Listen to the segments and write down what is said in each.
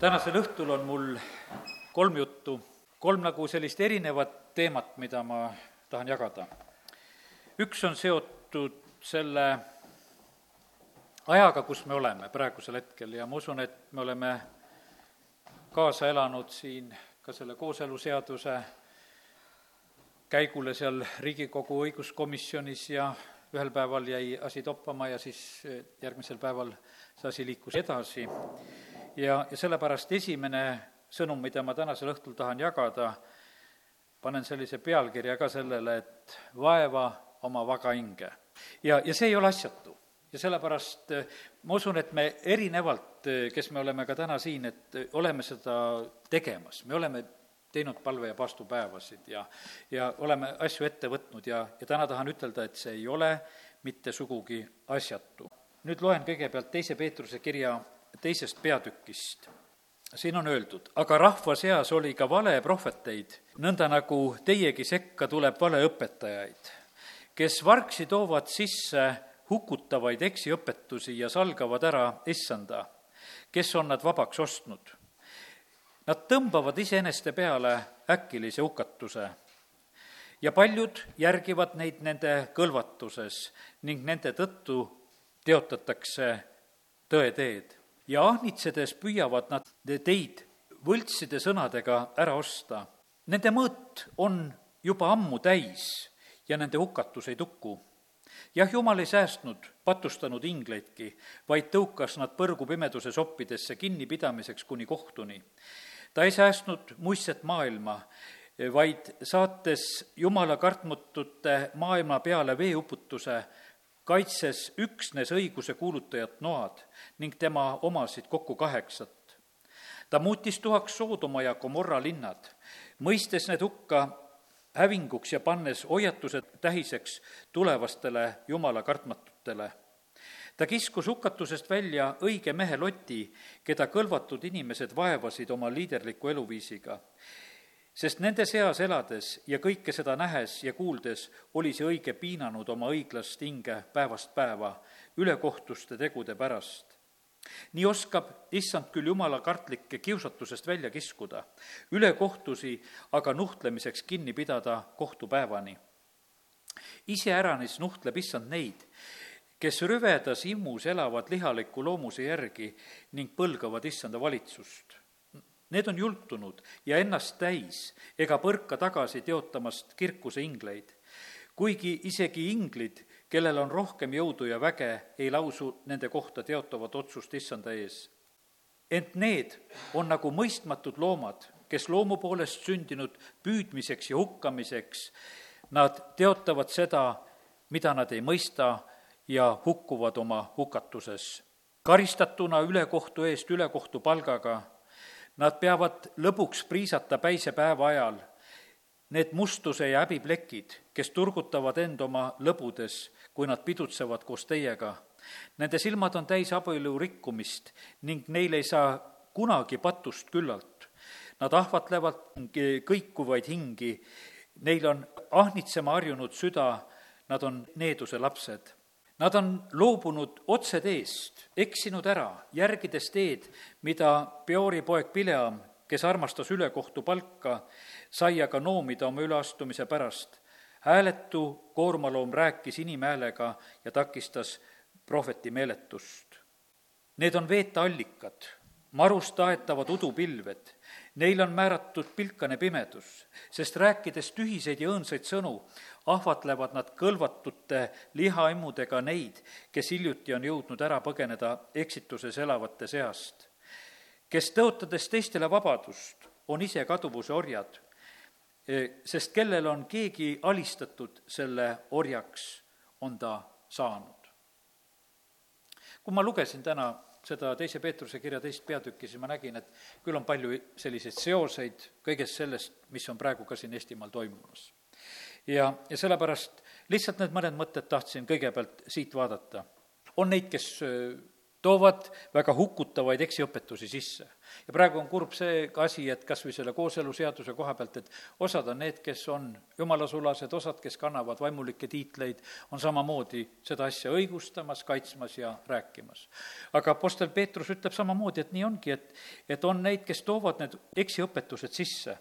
tänasel õhtul on mul kolm juttu, kolm nagu sellist erinevat teemat, mida ma tahan jagada. üks on seotud selle ajaga, kus me oleme praegusel hetkel ja ma usun, et me oleme kaasa elanud siin ka selle kooseluseaduse käigule seal Riigikogu õiguskomisjonis ja ühel päeval jäi asi toppama ja siis järgmisel päeval see asi liikus edasi ja, ja sellepärast esimene sõnum, mida ma tänasel õhtul tahan jagada, panen sellise pealkirja ka sellele, et vaeva oma vaga hinge. ja, ja see ei ole asjatu. ja sellepärast eh, ma usun, et me erinevalt, eh, kes me oleme ka täna siin, et eh, oleme seda tegemas, me oleme teinud palve- ja paastupäevasid ja, ja oleme asju ette võtnud ja, ja täna tahan ütelda, et see ei ole mitte sugugi asjatu. nüüd loen kõigepealt teise Peetruse kirja teisest peatükist. siin on öeldud, aga rahva seas oli ka valeprohveteid, nõnda nagu teiegi sekka tuleb valeõpetajaid, kes vargsi toovad sisse hukutavaid eksiõpetusi ja salgavad ära issanda, kes on nad vabaks ostnud. Nad tõmbavad iseeneste peale äkilise hukatuse ja paljud järgivad neid nende kõlvatuses ning nende tõttu teotatakse tõe teed ja ahnitsedes püüavad nad teid võltside sõnadega ära osta. Nende mõõt on juba ammu täis ja nende hukatus ei tuku. jah, jumal ei säästnud patustanud ingleidki, vaid tõukas nad põrgu pimeduse soppidesse kinnipidamiseks kuni kohtuni. ta ei säästnud muistset maailma, vaid saates jumala kartmatute maailma peale veeuputuse, kaitses üksnes õiguse kuulutajat Noad ning tema omasid kokku kaheksat. ta muutis tuhaks Soodoma ja Gomorra linnad, mõistes need hukka hävinguks ja pannes hoiatused tähiseks tulevastele jumala kartmatutele. ta kiskus hukatusest välja õige mehe Loti, keda kõlvatud inimesed vaevasid oma liiderliku eluviisiga sest nende seas elades ja kõike seda nähes ja kuuldes oli see õige piinanud oma õiglast hinge päevast päeva ülekohtuste tegude pärast. nii oskab issand küll jumala kartlikke kiusatusest välja kiskuda, ülekohtusi aga nuhtlemiseks kinni pidada kohtupäevani. iseäranis nuhtleb issand neid, kes rüvedas immus elavad lihaliku loomuse järgi ning põlgavad issanda valitsust Need on jultunud ja ennast täis ega põrka tagasi teotamast kirkuse ingleid. kuigi isegi inglid, kellel on rohkem jõudu ja väge, ei lausu nende kohta teotavat otsust issanda ees. ent need on nagu mõistmatud loomad, kes loomu poolest sündinud püüdmiseks ja hukkamiseks, nad teotavad seda, mida nad ei mõista ja hukkuvad oma hukatuses. karistatuna ülekohtu eest ülekohtu palgaga Nad peavad lõbuks priisata päise päeva ajal need mustuse ja häbiplekid, kes turgutavad end oma lõbudes, kui nad pidutsevad koos teiega. Nende silmad on täis abielu rikkumist ning neil ei saa kunagi patust küllalt. Nad ahvatlevad kõikuvaid hingi, neil on ahnitsema harjunud süda, nad on needuse lapsed Nad on loobunud otseteest, eksinud ära, järgides teed, mida Peori poeg Pileam, kes armastas ülekohtu palka, sai aga noomida oma üleastumise pärast. hääletu koormaloom rääkis inimhäälega ja takistas prohveti meeletust. Need on veeteallikad, marust aetavad udupilved, neil on määratud pilkane pimedus, sest rääkides tühiseid ja õõnsaid sõnu, ahvatlevad nad kõlvatute lihaimmudega neid, kes hiljuti on jõudnud ära põgeneda eksituses elavate seast. kes tõotades teistele vabadust, on ise kaduvuse orjad, e, sest kellel on keegi alistatud, selle orjaks on ta saanud. kui ma lugesin täna seda teise Peetruse kirja teist peatükki, siis ma nägin, et küll on palju selliseid seoseid kõigest sellest, mis on praegu ka siin Eestimaal toimumas ja, ja sellepärast lihtsalt need mõned mõtted tahtsin kõigepealt siit vaadata. on neid, kes toovad väga hukutavaid eksiõpetusi sisse. ja praegu on kurb see ka asi, et kas või selle kooseluseaduse koha pealt, et osad on need, kes on jumalasulased, osad, kes kannavad vaimulikke tiitleid, on samamoodi seda asja õigustamas, kaitsmas ja rääkimas. aga Apostel Peetrus ütleb samamoodi, et nii ongi, et, et on neid, kes toovad need eksiõpetused sisse.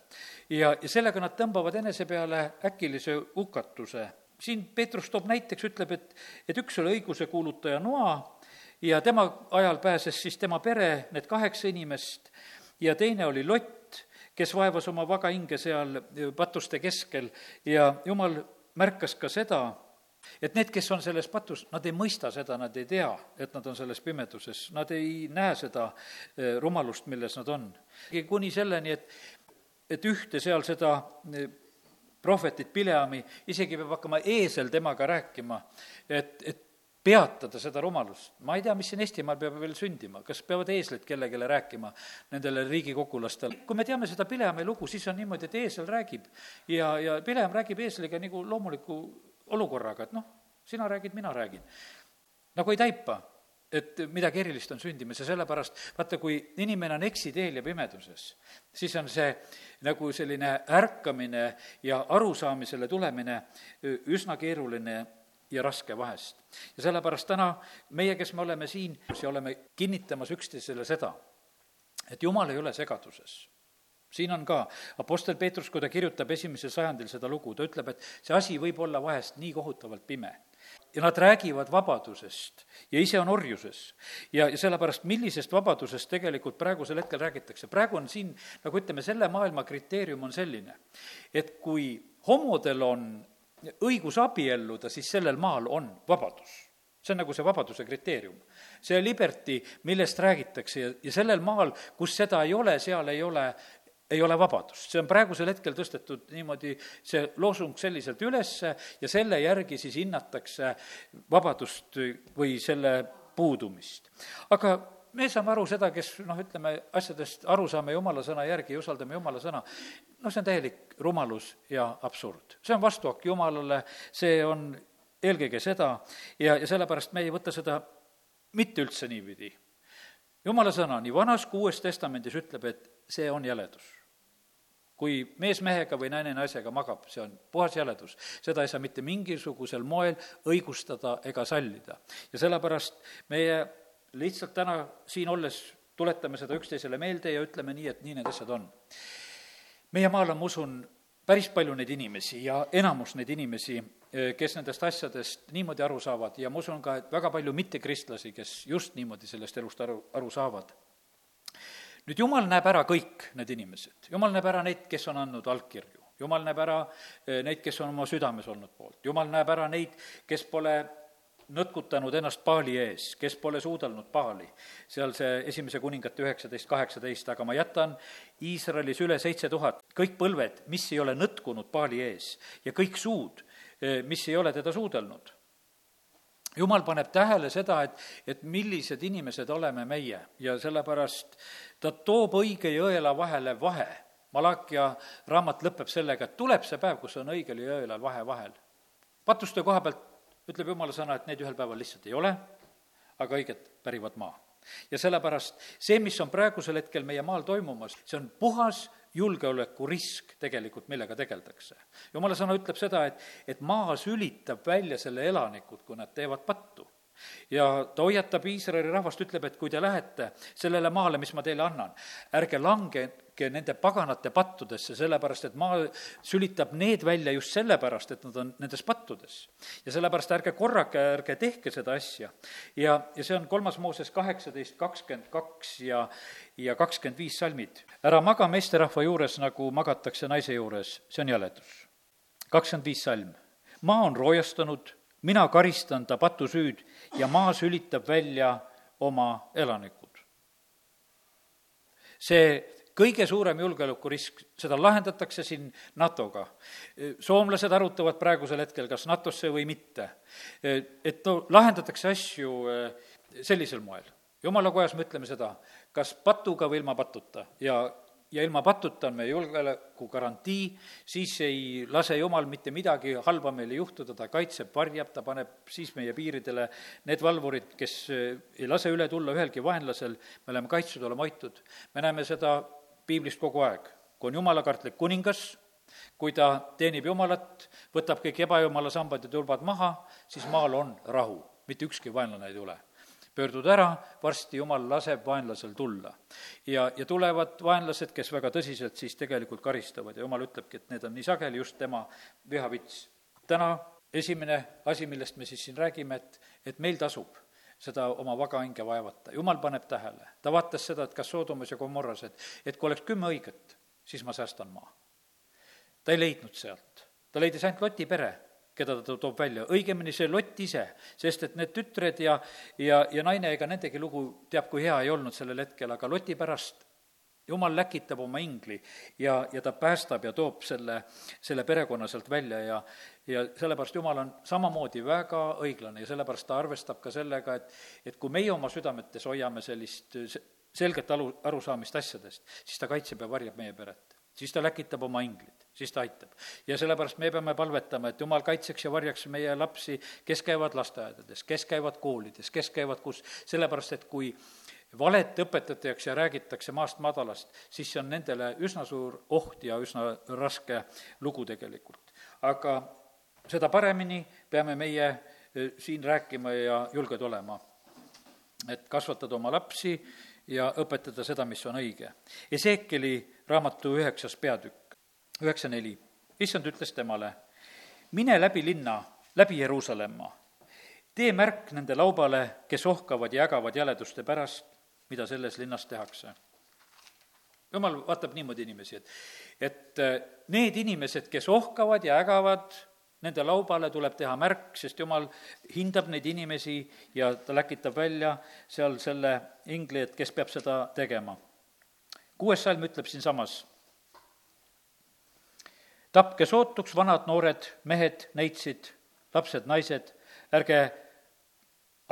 ja, ja sellega nad tõmbavad enese peale äkilise hukatuse siin Peetrus toob näiteks, ütleb, et, et üks oli õiguse kuulutaja Noa ja tema ajal pääses siis tema pere, need kaheksa inimest, ja teine oli Lott, kes vaevas oma vaga hinge seal patuste keskel ja jumal märkas ka seda, et need, kes on selles patus, nad ei mõista seda, nad ei tea, et nad on selles pimeduses, nad ei näe seda eh, rumalust, milles nad on. kuni selleni, et, et ühte seal seda eh, prohvetit Pileami isegi peab hakkama eesel temaga rääkima, et, et peatada seda rumalust. ma ei tea, mis siin Eestimaal peab veel sündima, kas peavad eeslid kellelegi rääkima, nendele riigikogulastele. kui me teame seda Pileami lugu, siis on niimoodi, et eesel räägib ja, ja Pileam räägib eesliga nagu loomuliku olukorraga, et noh, sina räägid, mina räägin. nagu ei taipa, et midagi erilist on sündimas ja sellepärast vaata, kui inimene on eksiteel ja pimeduses, siis on see nagu selline ärkamine ja arusaamisele tulemine üsna keeruline ja raske vahest. ja sellepärast täna meie, kes me oleme siin ja oleme kinnitamas üksteisele seda, et Jumal ei ole segaduses siin on ka Apostel Peetrus, kui ta kirjutab esimesel sajandil seda lugu, ta ütleb, et see asi võib olla vahest nii kohutavalt pime. ja nad räägivad vabadusest ja ise on orjuses. ja, ja sellepärast, millisest vabadusest tegelikult praegusel hetkel räägitakse, praegu on siin, nagu ütleme, selle maailma kriteerium on selline, et kui homodel on õigus abielluda, siis sellel maal on vabadus. see on nagu see vabaduse kriteerium. see liberty, millest räägitakse ja, ja sellel maal, kus seda ei ole, seal ei ole ei ole vabadust, see on praegusel hetkel tõstetud niimoodi, see loosung selliselt üles ja selle järgi siis hinnatakse vabadust või selle puudumist. aga me saame aru seda, kes noh, ütleme, asjadest aru saame jumala sõna järgi ja usaldame jumala sõna, noh, see on täielik rumalus ja absurd. see on vastuhakk jumalale, see on eelkõige seda ja, ja sellepärast me ei võta seda mitte üldse niipidi. jumala sõna nii Vanas kui Uues Testamendis ütleb, et see on jäledus kui mees mehega või naine naisega magab, see on puhas jäledus. seda ei saa mitte mingisugusel moel õigustada ega sallida. ja sellepärast meie lihtsalt täna siin olles tuletame seda üksteisele meelde ja ütleme nii, et nii need asjad on. meie maal on, ma usun, päris palju neid inimesi ja enamus neid inimesi, eh, kes nendest asjadest niimoodi aru saavad ja ma usun ka, et väga palju mittekristlasi, kes just niimoodi sellest elust aru, aru saavad. nüüd jumal näeb ära kõik need inimesed, jumal näeb ära neid, kes on andnud allkirju, jumal näeb ära eh, neid, kes on oma südames olnud poolt, jumal näeb ära neid, kes pole nõtkutanud ennast paali ees, kes pole suudelnud paali. seal see esimese kuningate üheksateist, kaheksateist, aga ma jätan Iisraelis üle seitse tuhat, kõik põlved, mis ei ole nõtkunud paali ees ja kõik suud, eh, mis ei ole teda suudelnud. jumal paneb tähele seda, et, et millised inimesed oleme meie ja sellepärast ta toob õige ja õela vahele vahe. Malakia raamat lõpeb sellega, et tuleb see päev, kus on õigel ja õelal vahe vahel. patuste koha pealt ütleb jumala sõna, et neid ühel päeval lihtsalt ei ole, aga õiged pärivad maa. ja sellepärast see, mis on praegusel hetkel meie maal toimumas, see on puhas julgeolekurisk tegelikult, millega tegeldakse. jumala sõna ütleb seda, et, et maa sülitab välja selle elanikud, kui nad teevad pattu ja ta hoiatab Iisraeli rahvast, ütleb, et kui te lähete sellele maale, mis ma teile annan, ärge langege nende paganate pattudesse, sellepärast et maa sülitab need välja just sellepärast, et nad on nendes pattudes. ja sellepärast ärge korrake, ärge tehke seda asja. ja, ja see on kolmas Mooses kaheksateist, kakskümmend kaks ja, ja kakskümmend viis salmid. ära maga meesterahva juures, nagu magatakse naise juures, see on jäledus. kakskümmend viis salm. maa on roojastanud mina karistan ta patusüüd ja maa sülitab välja oma elanikud. see kõige suurem julgeolekurisk, seda lahendatakse siin NATO-ga. soomlased arutavad praegusel hetkel, kas NATO-sse või mitte. et no lahendatakse asju eh, sellisel moel. jumala kojas me ütleme seda, kas patuga või ilma patuta ja ja ilma patuta on meie julgeoleku garantii, siis ei lase Jumal mitte midagi halba meile juhtuda, ta kaitseb, varjab, ta paneb siis meie piiridele need valvurid, kes ei lase üle tulla ühelgi vaenlasel, me oleme kaitstud, oleme hoitud. me näeme seda piiblist kogu aeg. kui on jumalakartlik kuningas, kui ta teenib Jumalat, võtab kõik ebajumala sambad ja tulbad maha, siis maal on rahu, mitte ükski vaenlane ei tule pöördud ära, varsti Jumal laseb vaenlasel tulla. ja, ja tulevad vaenlased, kes väga tõsiselt siis tegelikult karistavad ja Jumal ütlebki, et need on nii sageli just tema vihavits. täna esimene asi, millest me siis siin räägime, et, et meil tasub seda oma vaga hinge vaevata, Jumal paneb tähele. ta vaatas seda, et kas Soodomas ja Gomorras, et, et kui oleks kümme õiget, siis ma säästan maa. ta ei leidnud sealt, ta leidis ainult Loti pere keda ta toob välja, õigemini see Lott ise, sest et need tütred ja, ja, ja naine, ega nendegi lugu teab, kui hea ei olnud sellel hetkel, aga Loti pärast jumal läkitab oma ingli ja, ja ta päästab ja toob selle, selle perekonna sealt välja ja, ja sellepärast Jumal on samamoodi väga õiglane ja sellepärast ta arvestab ka sellega, et, et kui meie oma südametes hoiame sellist selget alu, arusaamist asjadest, siis ta kaitseb ja varjab meie peret siis ta läkitab oma inglid, siis ta aitab. ja sellepärast me peame palvetama, et jumal kaitseks ja varjaks meie lapsi, kes käivad lasteaedades, kes käivad koolides, kes käivad kus, sellepärast et kui valet õpetatakse ja räägitakse maast madalast, siis see on nendele üsna suur oht ja üsna raske lugu tegelikult. aga seda paremini peame meie eh, siin rääkima ja julged olema. et kasvatada oma lapsi ja õpetada seda, mis on õige. Ezekieli raamatu üheksas peatükk, üheksa neli. issand ütles temale, mine läbi linna, läbi Jeruusalemma, tee märk nende laubale, kes ohkavad ja ägavad jäleduste pärast, mida selles linnas tehakse. jumal vaatab niimoodi inimesi, et, et eh, need inimesed, kes ohkavad ja ägavad Nende laubale tuleb teha märk, sest jumal hindab neid inimesi ja ta läkitab välja seal selle ingli, et kes peab seda tegema. kuues salm ütleb siinsamas, tapke sootuks vanad, noored, mehed, neitsid, lapsed, naised, ärge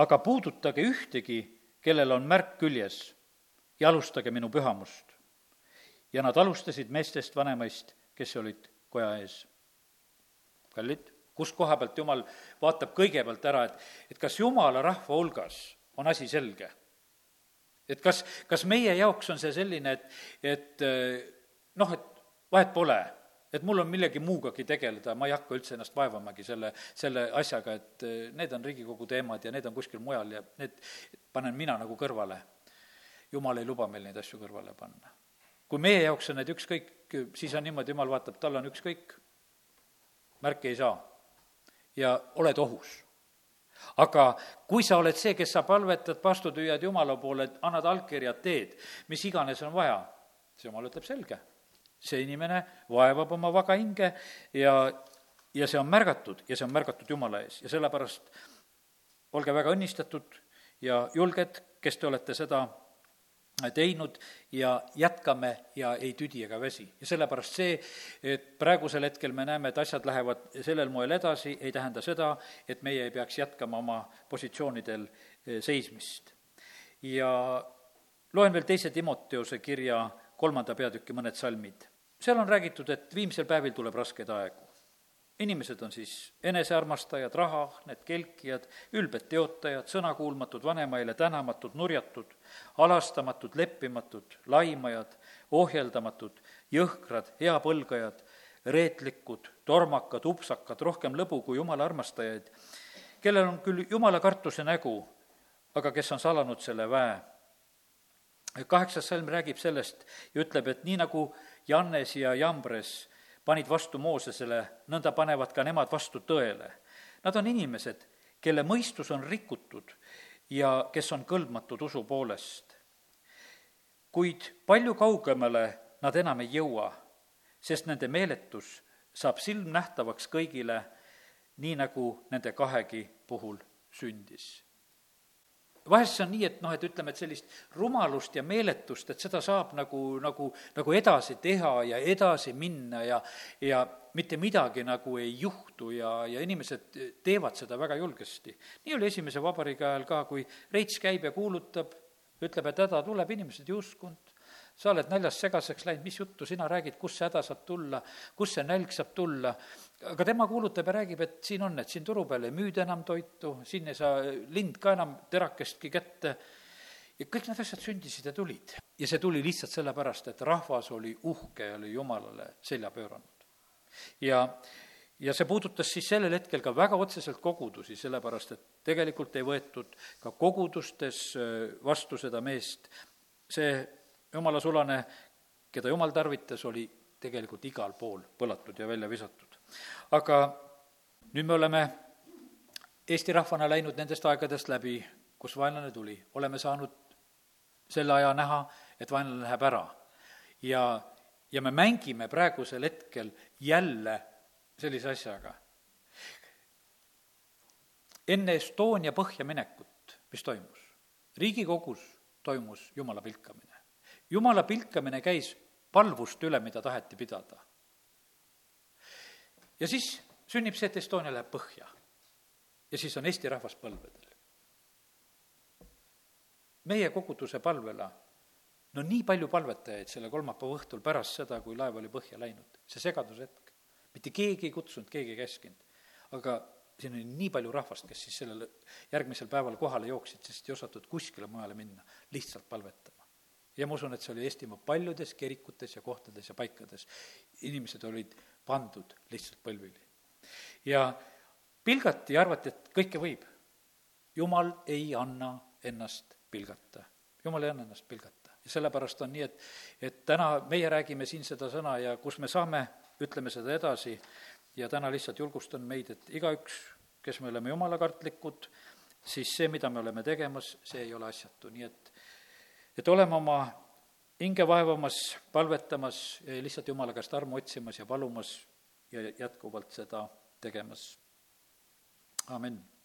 aga puudutage ühtegi, kellel on märk küljes ja alustage minu pühamust. ja nad alustasid meestest vanemaist, kes olid koja ees kallid, kus koha pealt Jumal vaatab kõigepealt ära, et, et kas Jumala rahva hulgas on asi selge? et kas, kas meie jaoks on see selline, et, et noh, et vahet pole, et mul on millegi muugagi tegeleda, ma ei hakka üldse ennast vaevamagi selle, selle asjaga, et need on Riigikogu teemad ja need on kuskil mujal ja need panen mina nagu kõrvale. jumal ei luba meil neid asju kõrvale panna. kui meie jaoks on need ükskõik, siis on niimoodi, jumal vaatab, tal on ükskõik märki ei saa ja oled ohus. aga kui sa oled see, kes sa palvetad, vastutüüad Jumala poole, annad allkirjad, teed, mis iganes on vaja, siis Jumal ütleb selge. see inimene vaevab oma vaga hinge ja, ja see on märgatud ja see on märgatud Jumala ees ja sellepärast olge väga õnnistatud ja julged, kes te olete seda teinud ja jätkame ja ei tüdi ega väsi. ja sellepärast see, et praegusel hetkel me näeme, et asjad lähevad sellel moel edasi, ei tähenda seda, et meie ei peaks jätkama oma positsioonidel eh, seismist. ja loen veel teise Timoteuse kirja kolmanda peatüki mõned salmid. seal on räägitud, et viimsel päevil tuleb raskeid aegu inimesed on siis enesearmastajad, rahaahned, kelkijad, ülbed teotajad, sõnakuulmatud, vanemaile tänamatud, nurjatud, halastamatud, leppimatud, laimajad, ohjeldamatud, jõhkrad, heapõlgajad, reetlikud, tormakad, upsakad, rohkem lõbu kui jumala armastajaid, kellel on küll jumala kartuse nägu, aga kes on salanud selle väe. kaheksas salm räägib sellest ja ütleb, et nii nagu Jannes ja Jambres panid vastu Moosesele, nõnda panevad ka nemad vastu tõele. Nad on inimesed, kelle mõistus on rikutud ja kes on kõlbmatud usu poolest. kuid palju kaugemale nad enam ei jõua, sest nende meeletus saab silmnähtavaks kõigile, nii nagu nende kahegi puhul sündis vahest see on nii, et noh, et ütleme, et sellist rumalust ja meeletust, et seda saab nagu, nagu, nagu edasi teha ja edasi minna ja, ja mitte midagi nagu ei juhtu ja, ja inimesed teevad seda väga julgesti. nii oli Esimese Vabariigi ajal ka, kui Reits käib ja kuulutab, ütleb, et häda tuleb, inimesed ei uskunud, sa oled naljast segaseks läinud, mis juttu sina räägid, kus see häda saab tulla, kus see nälg saab tulla, aga tema kuulutab ja räägib, et siin on, et siin turu peal ei müüda enam toitu, siin ei saa lind ka enam terakestki kätte ja kõik need asjad sündisid ja tulid. ja see tuli lihtsalt sellepärast, et rahvas oli uhke ja oli Jumalale selja pööranud. ja, ja see puudutas siis sellel hetkel ka väga otseselt kogudusi, sellepärast et tegelikult ei võetud ka kogudustes vastu seda meest, see jumala sulane, keda jumal tarvitas, oli tegelikult igal pool põlatud ja välja visatud. aga nüüd me oleme Eesti rahvana läinud nendest aegadest läbi, kus vaenlane tuli, oleme saanud selle aja näha, et vaenlane läheb ära. ja, ja me mängime praegusel hetkel jälle sellise asjaga. enne Estonia põhja minekut, mis toimus? riigikogus toimus jumala pilkamine jumala pilkamine käis palvuste üle, mida taheti pidada. ja siis sünnib see, et Estonia läheb põhja. ja siis on Eesti rahvas põlvedel. meie koguduse palvela, no nii palju palvetajaid selle kolmapäeva õhtul pärast seda, kui laev oli põhja läinud, see segadushetk. mitte keegi ei kutsunud, keegi ei käskinud. aga siin oli nii palju rahvast, kes siis sellel järgmisel päeval kohale jooksid, sest ei osatud kuskile mujale minna, lihtsalt palvetama ja ma usun, et see oli Eestimaa paljudes kirikutes ja kohtades ja paikades. inimesed olid pandud lihtsalt põlvili. ja pilgati ja arvati, et kõike võib. jumal ei anna ennast pilgata. jumal ei anna ennast pilgata. ja sellepärast on nii, et, et täna meie räägime siin seda sõna ja kus me saame, ütleme seda edasi ja täna lihtsalt julgustan meid, et igaüks, kes me oleme jumalakartlikud, siis see, mida me oleme tegemas, see ei ole asjatu, nii et et oleme oma hinge vaevamas, palvetamas, lihtsalt Jumala käest armu otsimas ja palumas ja jätkuvalt seda tegemas. amin